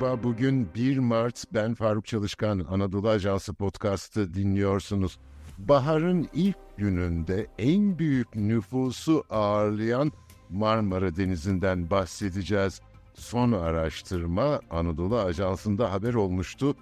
Merhaba, bugün 1 Mart. Ben Faruk Çalışkan, Anadolu Ajansı podcast'ı dinliyorsunuz. Baharın ilk gününde en büyük nüfusu ağırlayan Marmara Denizi'nden bahsedeceğiz. Son araştırma Anadolu Ajansı'nda haber olmuştu.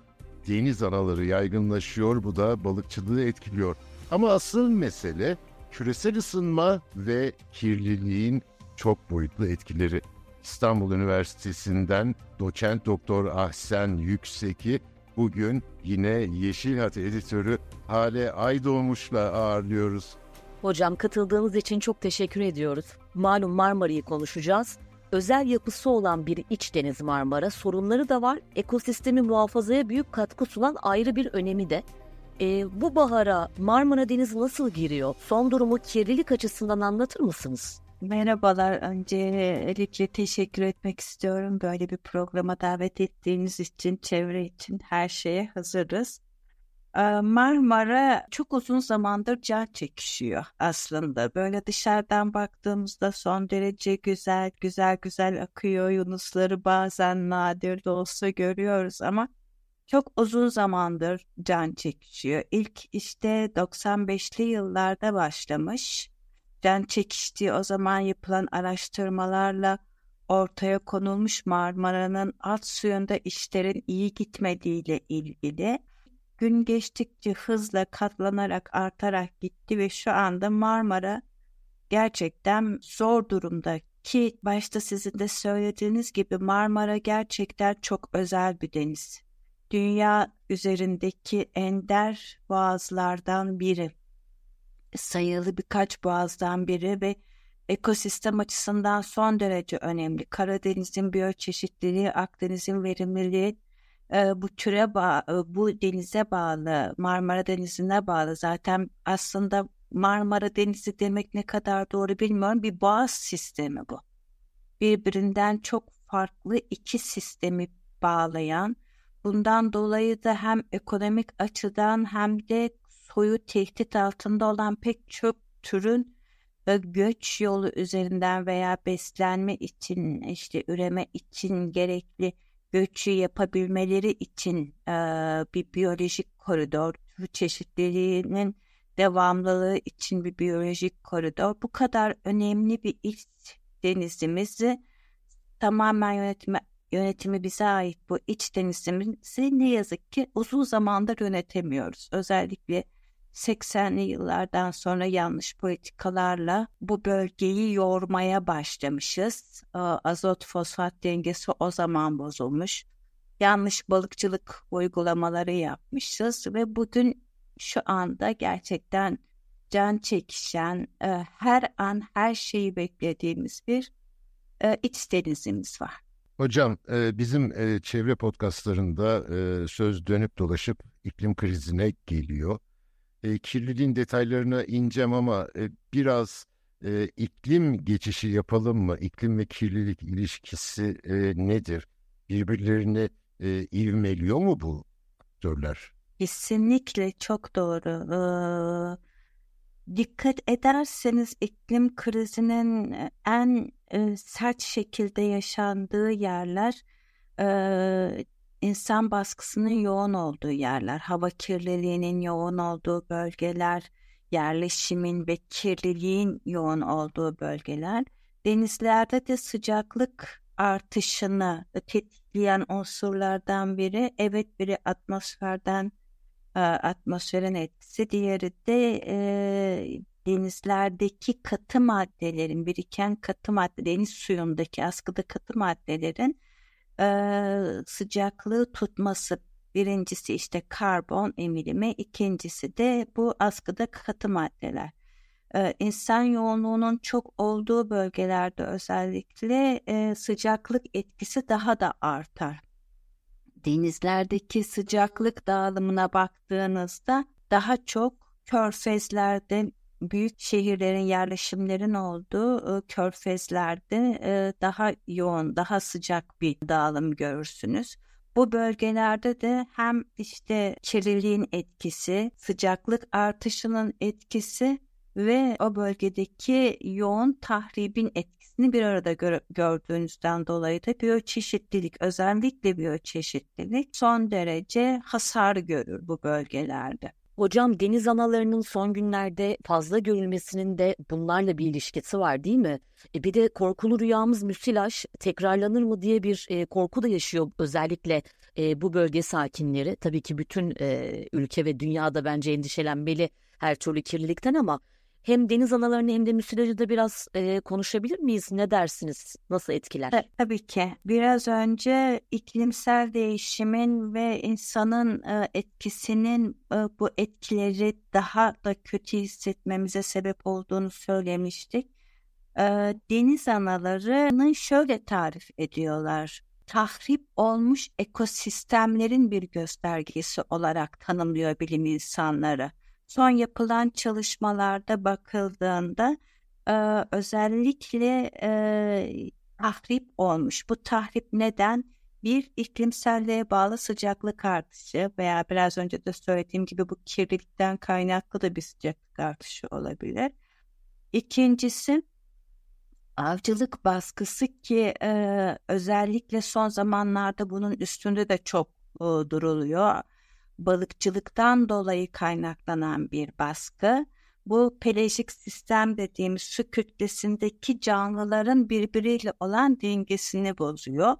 Deniz anaları yaygınlaşıyor, bu da balıkçılığı etkiliyor. Ama asıl mesele küresel ısınma ve kirliliğin çok boyutlu etkileri. İstanbul Üniversitesi'nden doçent doktor Ahsen Yüksek'i bugün yine Yeşil Hat editörü Hale Aydoğmuş'la ağırlıyoruz. Hocam katıldığınız için çok teşekkür ediyoruz. Malum Marmara'yı konuşacağız. Özel yapısı olan bir iç deniz Marmara, sorunları da var. Ekosistemi muhafazaya büyük katkı sunan ayrı bir önemi de. E, bu bahara Marmara Denizi nasıl giriyor? Son durumu kirlilik açısından anlatır mısınız? Merhabalar. Öncelikle teşekkür etmek istiyorum. Böyle bir programa davet ettiğiniz için, çevre için her şeye hazırız. Ee, Marmara çok uzun zamandır can çekişiyor aslında. Böyle dışarıdan baktığımızda son derece güzel, güzel güzel akıyor. Yunusları bazen nadir de olsa görüyoruz ama çok uzun zamandır can çekişiyor. İlk işte 95'li yıllarda başlamış can çekiştiği o zaman yapılan araştırmalarla ortaya konulmuş Marmara'nın alt suyunda işlerin iyi gitmediğiyle ilgili gün geçtikçe hızla katlanarak artarak gitti ve şu anda Marmara gerçekten zor durumda ki başta sizin de söylediğiniz gibi Marmara gerçekten çok özel bir deniz. Dünya üzerindeki ender boğazlardan biri sayılı birkaç boğazdan biri ve ekosistem açısından son derece önemli. Karadeniz'in biyoçeşitliliği, Akdeniz'in verimliliği e, bu türe bağ, e, bu denize bağlı, Marmara Denizi'ne bağlı. Zaten aslında Marmara Denizi demek ne kadar doğru bilmiyorum. Bir boğaz sistemi bu. Birbirinden çok farklı iki sistemi bağlayan, bundan dolayı da hem ekonomik açıdan hem de soyu tehdit altında olan pek çok türün ve göç yolu üzerinden veya beslenme için işte üreme için gerekli göçü yapabilmeleri için e, bir biyolojik koridor, çeşitliliğinin devamlılığı için bir biyolojik koridor. Bu kadar önemli bir iç denizimizi tamamen yönetime, yönetimi bize ait bu iç denizimizi ne yazık ki uzun zamandır yönetemiyoruz. Özellikle 80'li yıllardan sonra yanlış politikalarla bu bölgeyi yormaya başlamışız. Azot fosfat dengesi o zaman bozulmuş. Yanlış balıkçılık uygulamaları yapmışız ve bugün şu anda gerçekten can çekişen, e, her an her şeyi beklediğimiz bir e, iç denizimiz var. Hocam e, bizim çevre podcastlarında söz dönüp dolaşıp iklim krizine geliyor e, kirliliğin detaylarına ineceğim ama e, biraz e, iklim geçişi yapalım mı? İklim ve kirlilik ilişkisi e, nedir? Birbirlerini e, ivmeliyor mu bu aktörler? Kesinlikle çok doğru. Ee, dikkat ederseniz iklim krizinin en e, sert şekilde yaşandığı yerler e, insan baskısının yoğun olduğu yerler, hava kirliliğinin yoğun olduğu bölgeler, yerleşimin ve kirliliğin yoğun olduğu bölgeler, denizlerde de sıcaklık artışını tetikleyen unsurlardan biri, evet biri atmosferden e, atmosferin etkisi, diğeri de e, denizlerdeki katı maddelerin, biriken katı madde, deniz suyundaki askıda katı maddelerin e, sıcaklığı tutması birincisi işte karbon emilimi ikincisi de bu askıda katı maddeler. Ee, insan yoğunluğunun çok olduğu bölgelerde özellikle e, sıcaklık etkisi daha da artar. Denizlerdeki sıcaklık dağılımına baktığınızda daha çok körfezlerde büyük şehirlerin yerleşimlerin olduğu körfezlerde daha yoğun, daha sıcak bir dağılım görürsünüz. Bu bölgelerde de hem işte kirliliğin etkisi, sıcaklık artışının etkisi ve o bölgedeki yoğun tahribin etkisi hepsini bir arada gör- gördüğünüzden dolayı da biyoçeşitlilik, özellikle biyoçeşitlilik son derece hasar görür bu bölgelerde. Hocam deniz analarının son günlerde fazla görülmesinin de bunlarla bir ilişkisi var değil mi? E bir de korkulu rüyamız müsilaj tekrarlanır mı diye bir e, korku da yaşıyor özellikle e, bu bölge sakinleri. Tabii ki bütün e, ülke ve dünyada bence endişelenmeli her türlü kirlilikten ama hem deniz analarını hem de müsilajı da biraz e, konuşabilir miyiz? Ne dersiniz? Nasıl etkiler? Ta- Tabii ki. Biraz önce iklimsel değişimin ve insanın e, etkisinin e, bu etkileri daha da kötü hissetmemize sebep olduğunu söylemiştik. E, deniz analarını şöyle tarif ediyorlar. Tahrip olmuş ekosistemlerin bir göstergesi olarak tanımlıyor bilim insanları. Son yapılan çalışmalarda bakıldığında e, özellikle e, tahrip olmuş. Bu tahrip neden? Bir iklimselliğe bağlı sıcaklık artışı veya biraz önce de söylediğim gibi bu kirlilikten kaynaklı da bir sıcaklık artışı olabilir. İkincisi avcılık baskısı ki e, özellikle son zamanlarda bunun üstünde de çok e, duruluyor. Balıkçılıktan dolayı kaynaklanan bir baskı bu pelajik sistem dediğimiz su kütlesindeki canlıların birbiriyle olan dengesini bozuyor.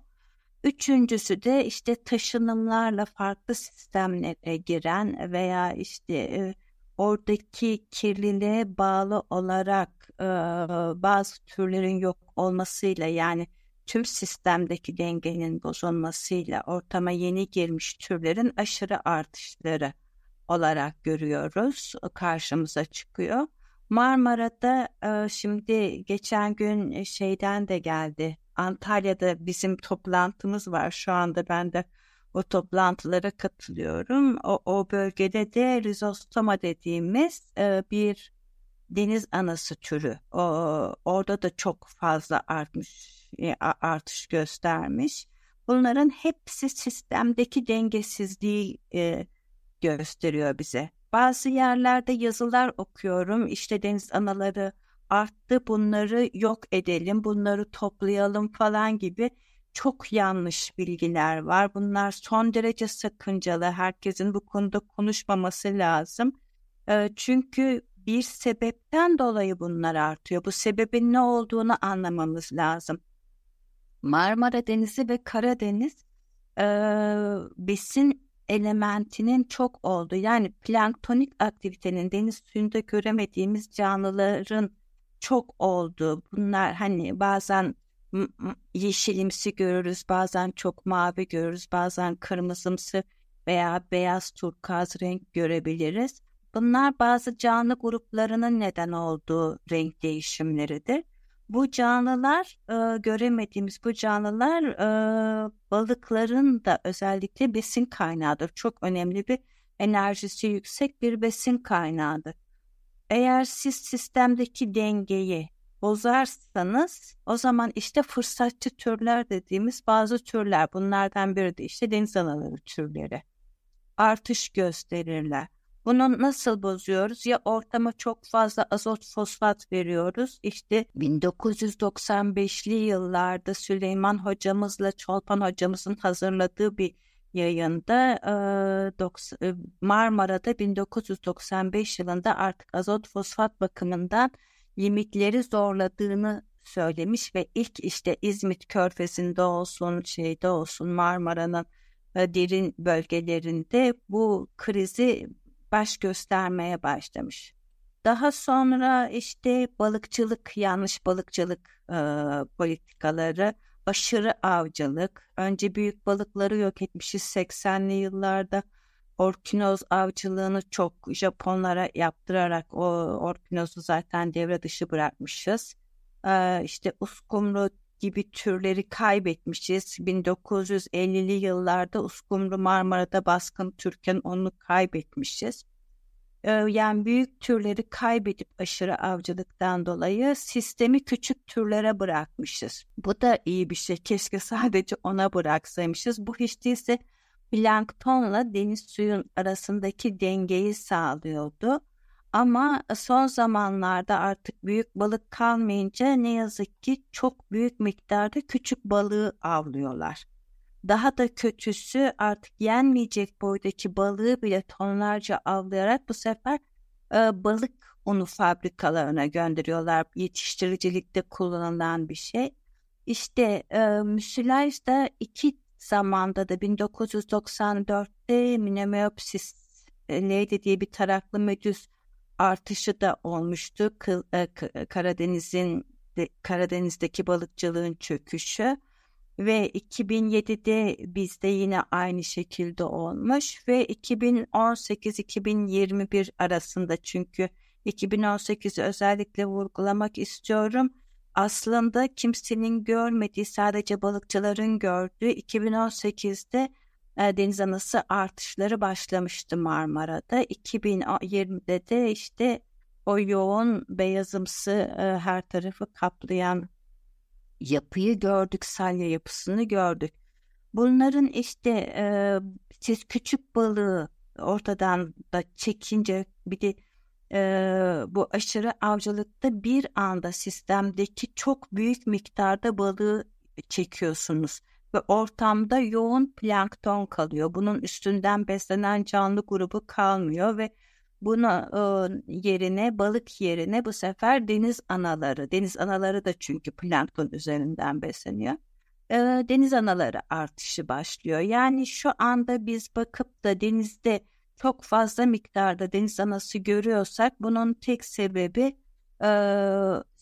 Üçüncüsü de işte taşınımlarla farklı sistemlere giren veya işte e, oradaki kirliliğe bağlı olarak e, bazı türlerin yok olmasıyla yani tüm sistemdeki dengenin bozulmasıyla ortama yeni girmiş türlerin aşırı artışları olarak görüyoruz. Karşımıza çıkıyor. Marmara'da e, şimdi geçen gün şeyden de geldi. Antalya'da bizim toplantımız var. Şu anda ben de o toplantılara katılıyorum. O, o bölgede de rizostoma dediğimiz e, bir deniz anası türü. O, orada da çok fazla artmış, e, artış göstermiş. Bunların hepsi sistemdeki dengesizliği e, gösteriyor bize. Bazı yerlerde yazılar okuyorum. İşte deniz anaları arttı bunları yok edelim, bunları toplayalım falan gibi çok yanlış bilgiler var. Bunlar son derece sakıncalı. Herkesin bu konuda konuşmaması lazım. Çünkü bir sebepten dolayı bunlar artıyor. Bu sebebin ne olduğunu anlamamız lazım. Marmara Denizi ve Karadeniz e, besin elementinin çok olduğu yani planktonik aktivitenin deniz suyunda göremediğimiz canlıların çok olduğu bunlar hani bazen yeşilimsi görürüz bazen çok mavi görürüz bazen kırmızımsı veya beyaz turkuaz renk görebiliriz. Bunlar bazı canlı gruplarının neden olduğu renk değişimleridir. Bu canlılar e, göremediğimiz bu canlılar e, balıkların da özellikle besin kaynağıdır. Çok önemli bir enerjisi yüksek bir besin kaynağıdır. Eğer siz sistemdeki dengeyi bozarsanız o zaman işte fırsatçı türler dediğimiz bazı türler bunlardan biri de işte deniz anaları türleri artış gösterirler. Bunu nasıl bozuyoruz? Ya ortama çok fazla azot fosfat veriyoruz. İşte 1995'li yıllarda Süleyman hocamızla Çolpan hocamızın hazırladığı bir yayında Marmara'da 1995 yılında artık azot fosfat bakımından limitleri zorladığını söylemiş ve ilk işte İzmit Körfezi'nde olsun şeyde olsun Marmara'nın derin bölgelerinde bu krizi baş göstermeye başlamış. Daha sonra işte balıkçılık, yanlış balıkçılık e, politikaları, aşırı avcılık. Önce büyük balıkları yok etmişiz 80'li yıllarda. Orkinoz avcılığını çok Japonlara yaptırarak o orkinozu zaten devre dışı bırakmışız. Ee, işte uskumru gibi türleri kaybetmişiz. 1950'li yıllarda Uskumru Marmara'da baskın Türken onu kaybetmişiz. Ee, yani büyük türleri kaybedip aşırı avcılıktan dolayı sistemi küçük türlere bırakmışız. Bu da iyi bir şey. Keşke sadece ona bıraksaymışız. Bu hiç değilse planktonla deniz suyun arasındaki dengeyi sağlıyordu. Ama son zamanlarda artık büyük balık kalmayınca ne yazık ki çok büyük miktarda küçük balığı avlıyorlar. Daha da kötüsü artık yenmeyecek boydaki balığı bile tonlarca avlayarak bu sefer e, balık unu fabrikalarına gönderiyorlar. Yetiştiricilikte kullanılan bir şey. İşte e, müsilaj da iki zamanda da 1994'te Minemopsis Lady diye bir taraklı medüz artışı da olmuştu. E, Karadeniz'in Karadeniz'deki balıkçılığın çöküşü ve 2007'de bizde yine aynı şekilde olmuş ve 2018-2021 arasında çünkü 2018'i özellikle vurgulamak istiyorum. Aslında kimsenin görmediği sadece balıkçıların gördüğü 2018'de e, deniz anası artışları başlamıştı Marmara'da. 2020'de de işte o yoğun beyazımsı e, her tarafı kaplayan yapıyı gördük, salya yapısını gördük. Bunların işte e, siz küçük balığı ortadan da çekince bir de e, bu aşırı avcılıkta bir anda sistemdeki çok büyük miktarda balığı çekiyorsunuz ve ortamda yoğun plankton kalıyor. Bunun üstünden beslenen canlı grubu kalmıyor ve Buna e, yerine balık yerine bu sefer deniz anaları, deniz anaları da çünkü plankton üzerinden besleniyor. E, deniz anaları artışı başlıyor. Yani şu anda biz bakıp da denizde çok fazla miktarda deniz anası görüyorsak bunun tek sebebi e,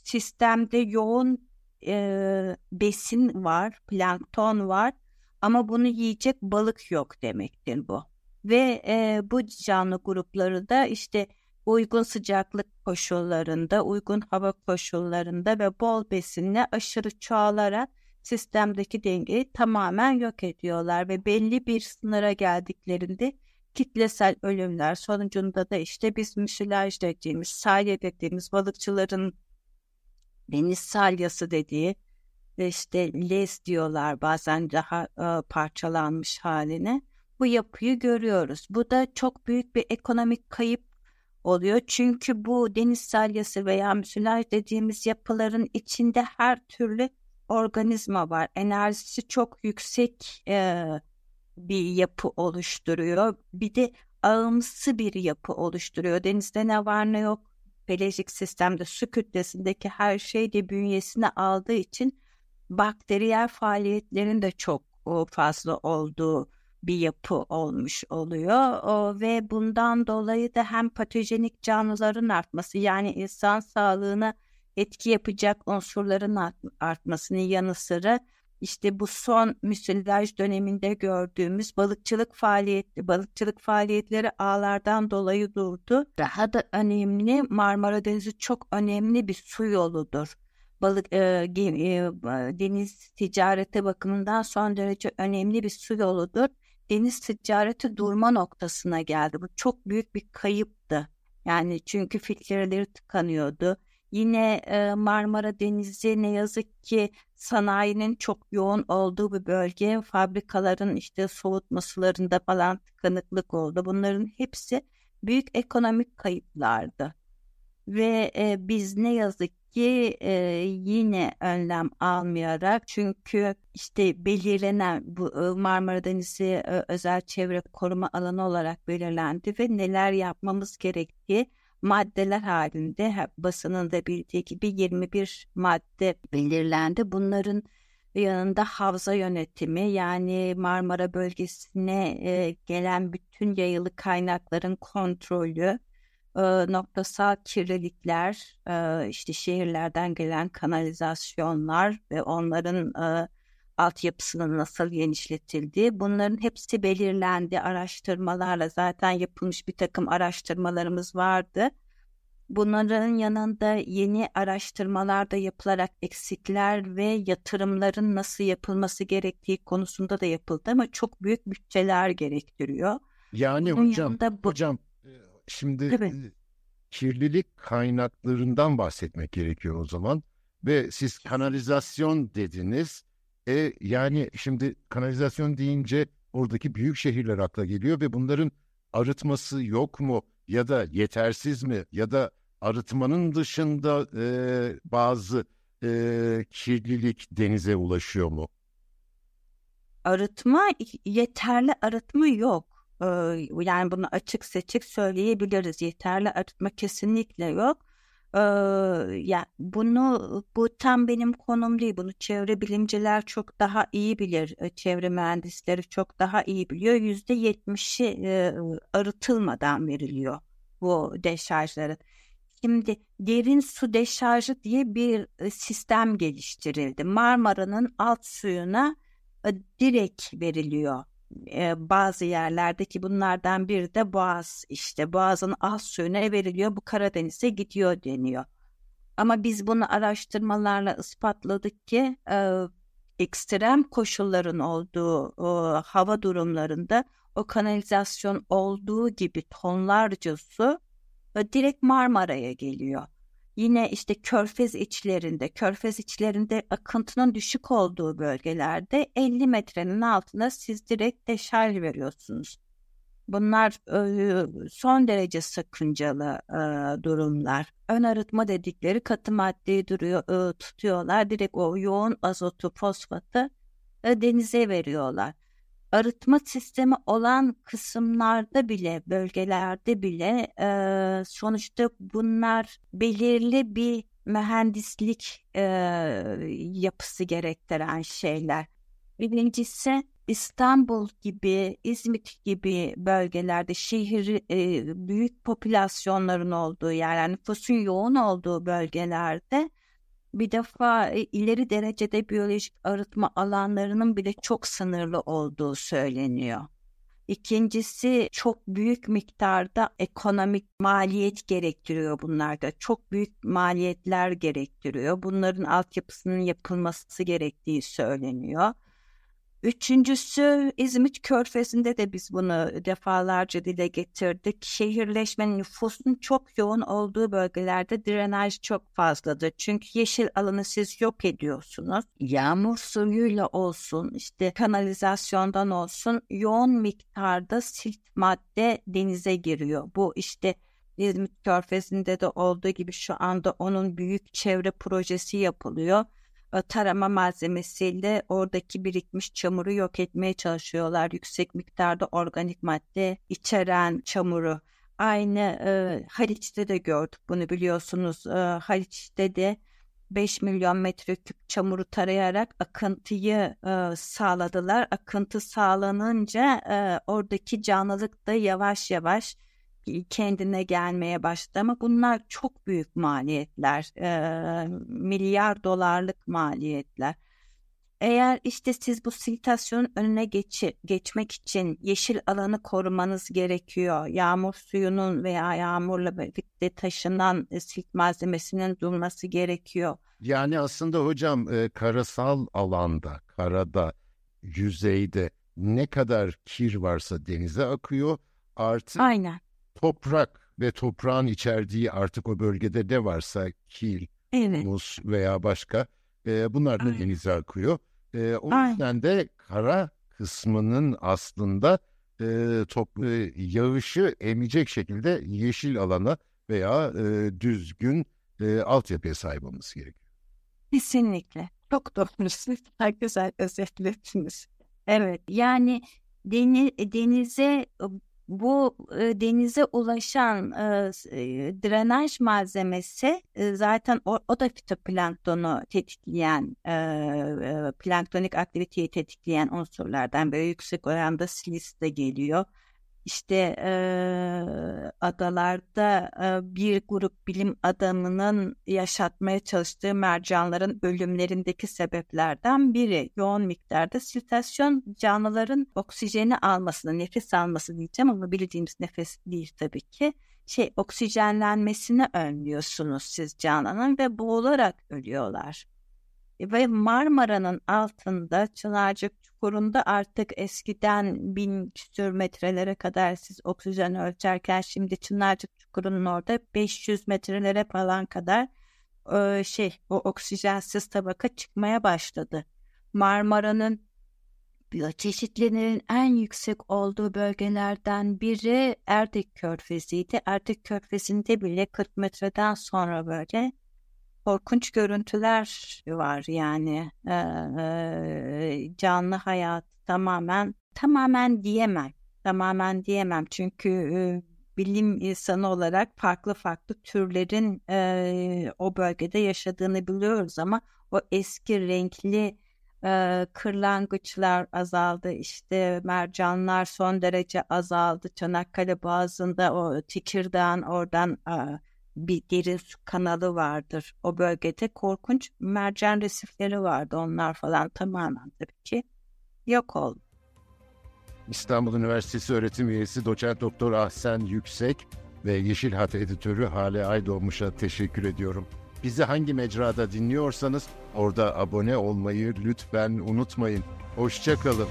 sistemde yoğun e, besin var, plankton var ama bunu yiyecek balık yok demektir bu. Ve e, bu canlı grupları da işte uygun sıcaklık koşullarında, uygun hava koşullarında ve bol besinle aşırı çoğalarak sistemdeki dengeyi tamamen yok ediyorlar ve belli bir sınıra geldiklerinde kitlesel ölümler sonucunda da işte biz müsilaj dediğimiz, salya dediğimiz balıkçıların deniz salyası dediği işte les diyorlar bazen daha e, parçalanmış haline bu yapıyı görüyoruz. Bu da çok büyük bir ekonomik kayıp oluyor. Çünkü bu deniz salyası veya müsilaj dediğimiz yapıların içinde her türlü organizma var. Enerjisi çok yüksek e, bir yapı oluşturuyor. Bir de ağımsı bir yapı oluşturuyor. Denizde ne var ne yok pelejik sistemde su kütlesindeki her şey bünyesine aldığı için bakteriyel faaliyetlerin de çok fazla olduğu bir yapı olmuş oluyor. Ve bundan dolayı da hem patojenik canlıların artması yani insan sağlığına etki yapacak unsurların artmasının yanı sıra işte bu son müsilaj döneminde gördüğümüz balıkçılık faaliyeti, balıkçılık faaliyetleri ağlardan dolayı durdu. Daha da önemli Marmara Denizi çok önemli bir su yoludur. Balık e, e, deniz ticareti bakımından son derece önemli bir su yoludur deniz ticareti durma noktasına geldi. Bu çok büyük bir kayıptı. Yani çünkü filtreleri tıkanıyordu. Yine e, Marmara Denizi ne yazık ki sanayinin çok yoğun olduğu bir bölge. Fabrikaların işte soğutma sularında falan tıkanıklık oldu. Bunların hepsi büyük ekonomik kayıplardı. Ve e, biz ne yazık ki e, yine önlem almayarak çünkü işte belirlenen bu e, Marmara Denizi e, özel çevre koruma alanı olarak belirlendi ve neler yapmamız gerektiği maddeler halinde basının da bildiği gibi 21 madde belirlendi. Bunların yanında havza yönetimi yani Marmara bölgesine e, gelen bütün yayılı kaynakların kontrolü, e, noktasal kirlilikler, e, işte şehirlerden gelen kanalizasyonlar ve onların e, altyapısının nasıl genişletildiği bunların hepsi belirlendi araştırmalarla zaten yapılmış bir takım araştırmalarımız vardı. Bunların yanında yeni araştırmalar da yapılarak eksikler ve yatırımların nasıl yapılması gerektiği konusunda da yapıldı ama çok büyük bütçeler gerektiriyor. Yani Bunun hocam, bu... hocam Şimdi evet. kirlilik kaynaklarından bahsetmek gerekiyor o zaman. Ve siz kanalizasyon dediniz. E, yani şimdi kanalizasyon deyince oradaki büyük şehirler akla geliyor ve bunların arıtması yok mu? ya da yetersiz mi ya da arıtmanın dışında e, bazı e, kirlilik denize ulaşıyor mu? Arıtma yeterli arıtma yok. Ee, yani bunu açık seçik söyleyebiliriz. Yeterli arıtma kesinlikle yok. Ee, ya bunu bu tam benim konum değil. Bunu çevre bilimciler çok daha iyi bilir. Çevre mühendisleri çok daha iyi biliyor. Yüzde yetmişi arıtılmadan veriliyor bu deşarjların. Şimdi derin su deşarjı diye bir sistem geliştirildi. Marmara'nın alt suyuna direkt veriliyor. E, bazı yerlerdeki bunlardan biri de Boğaz işte Boğaz'ın alt suyuna veriliyor bu Karadeniz'e gidiyor deniyor. Ama biz bunu araştırmalarla ispatladık ki ekstrem koşulların olduğu hava durumlarında o kanalizasyon olduğu gibi tonlarca su direkt Marmara'ya geliyor. Yine işte körfez içlerinde, körfez içlerinde akıntının düşük olduğu bölgelerde 50 metrenin altına siz direkt deşarj veriyorsunuz. Bunlar son derece sakıncalı durumlar. Ön arıtma dedikleri katı maddeyi duruyor, tutuyorlar. Direkt o yoğun azotu, fosfatı denize veriyorlar arıtma sistemi olan kısımlarda bile, bölgelerde bile e, sonuçta bunlar belirli bir mühendislik e, yapısı gerektiren şeyler. Birincisi İstanbul gibi, İzmit gibi bölgelerde şehir e, büyük popülasyonların olduğu yerler, nüfusun yoğun olduğu bölgelerde bir defa e, ileri derecede biyolojik arıtma alanlarının bile çok sınırlı olduğu söyleniyor. İkincisi çok büyük miktarda ekonomik maliyet gerektiriyor bunlarda. Çok büyük maliyetler gerektiriyor. Bunların altyapısının yapılması gerektiği söyleniyor. Üçüncüsü İzmit Körfezi'nde de biz bunu defalarca dile getirdik. Şehirleşmenin nüfusun çok yoğun olduğu bölgelerde drenaj çok fazladır. Çünkü yeşil alanı siz yok ediyorsunuz. Yağmur suyuyla olsun, işte kanalizasyondan olsun yoğun miktarda silt madde denize giriyor. Bu işte İzmit Körfezi'nde de olduğu gibi şu anda onun büyük çevre projesi yapılıyor tarama malzemesiyle oradaki birikmiş çamuru yok etmeye çalışıyorlar. Yüksek miktarda organik madde içeren çamuru. Aynı e, Haliç'te de gördük bunu biliyorsunuz. E, Haliç'te de 5 milyon metreküp çamuru tarayarak akıntıyı e, sağladılar. Akıntı sağlanınca e, oradaki canlılık da yavaş yavaş kendine gelmeye başladı ama bunlar çok büyük maliyetler, e, milyar dolarlık maliyetler. Eğer işte siz bu siltasyonun önüne geçi, geçmek için yeşil alanı korumanız gerekiyor. Yağmur suyunun veya yağmurla birlikte taşınan silt malzemesinin durması gerekiyor. Yani aslında hocam e, karasal alanda, karada, yüzeyde ne kadar kir varsa denize akıyor. Artı Aynen toprak ve toprağın içerdiği artık o bölgede ne varsa kil, evet. muz veya başka e, bunlar da denize akıyor. E, o Aynen. yüzden de kara kısmının aslında e, top, e, yağışı emecek şekilde yeşil alana veya e, düzgün e, altyapıya sahip olması gerekiyor. Kesinlikle. Çok doğrusunuz. Güzel özetlediniz. Evet yani deniz, denize bu e, denize ulaşan e, drenaj malzemesi e, zaten o, o da fitoplanktonu tetikleyen e, e, planktonik aktiviteyi tetikleyen unsurlardan böyle yüksek oranda silis de geliyor işte e, adalarda e, bir grup bilim adamının yaşatmaya çalıştığı mercanların ölümlerindeki sebeplerden biri yoğun miktarda siltasyon canlıların oksijeni almasını, nefes alması diyeceğim ama bildiğimiz nefes değil tabii ki. Şey oksijenlenmesini önlüyorsunuz siz canlının ve boğularak ölüyorlar ve Marmara'nın altında Çınarcık Çukuru'nda artık eskiden bin küsür metrelere kadar siz oksijen ölçerken şimdi Çınarcık Çukuru'nun orada 500 metrelere falan kadar e, şey o oksijensiz tabaka çıkmaya başladı. Marmara'nın Biyoçeşitliliğin en yüksek olduğu bölgelerden biri Erdek Körfezi'ydi. Erdek Körfezi'nde bile 40 metreden sonra böyle korkunç görüntüler var yani. Ee, canlı hayat tamamen tamamen diyemem tamamen diyemem. Çünkü e, bilim insanı olarak farklı farklı türlerin e, o bölgede yaşadığını biliyoruz ama o eski renkli e, kırlangıçlar azaldı. İşte mercanlar son derece azaldı. Çanakkale Boğazı'nda o Tekirdağ'ın oradan e, bir derin su kanalı vardır o bölgede korkunç mercan resifleri vardı onlar falan tamamen tabii ki yok oldu. İstanbul Üniversitesi öğretim üyesi doçent doktor Ahsen Yüksek ve Yeşil Hat editörü Hale Aydoğmuş'a teşekkür ediyorum. Bizi hangi mecrada dinliyorsanız orada abone olmayı lütfen unutmayın. Hoşçakalın.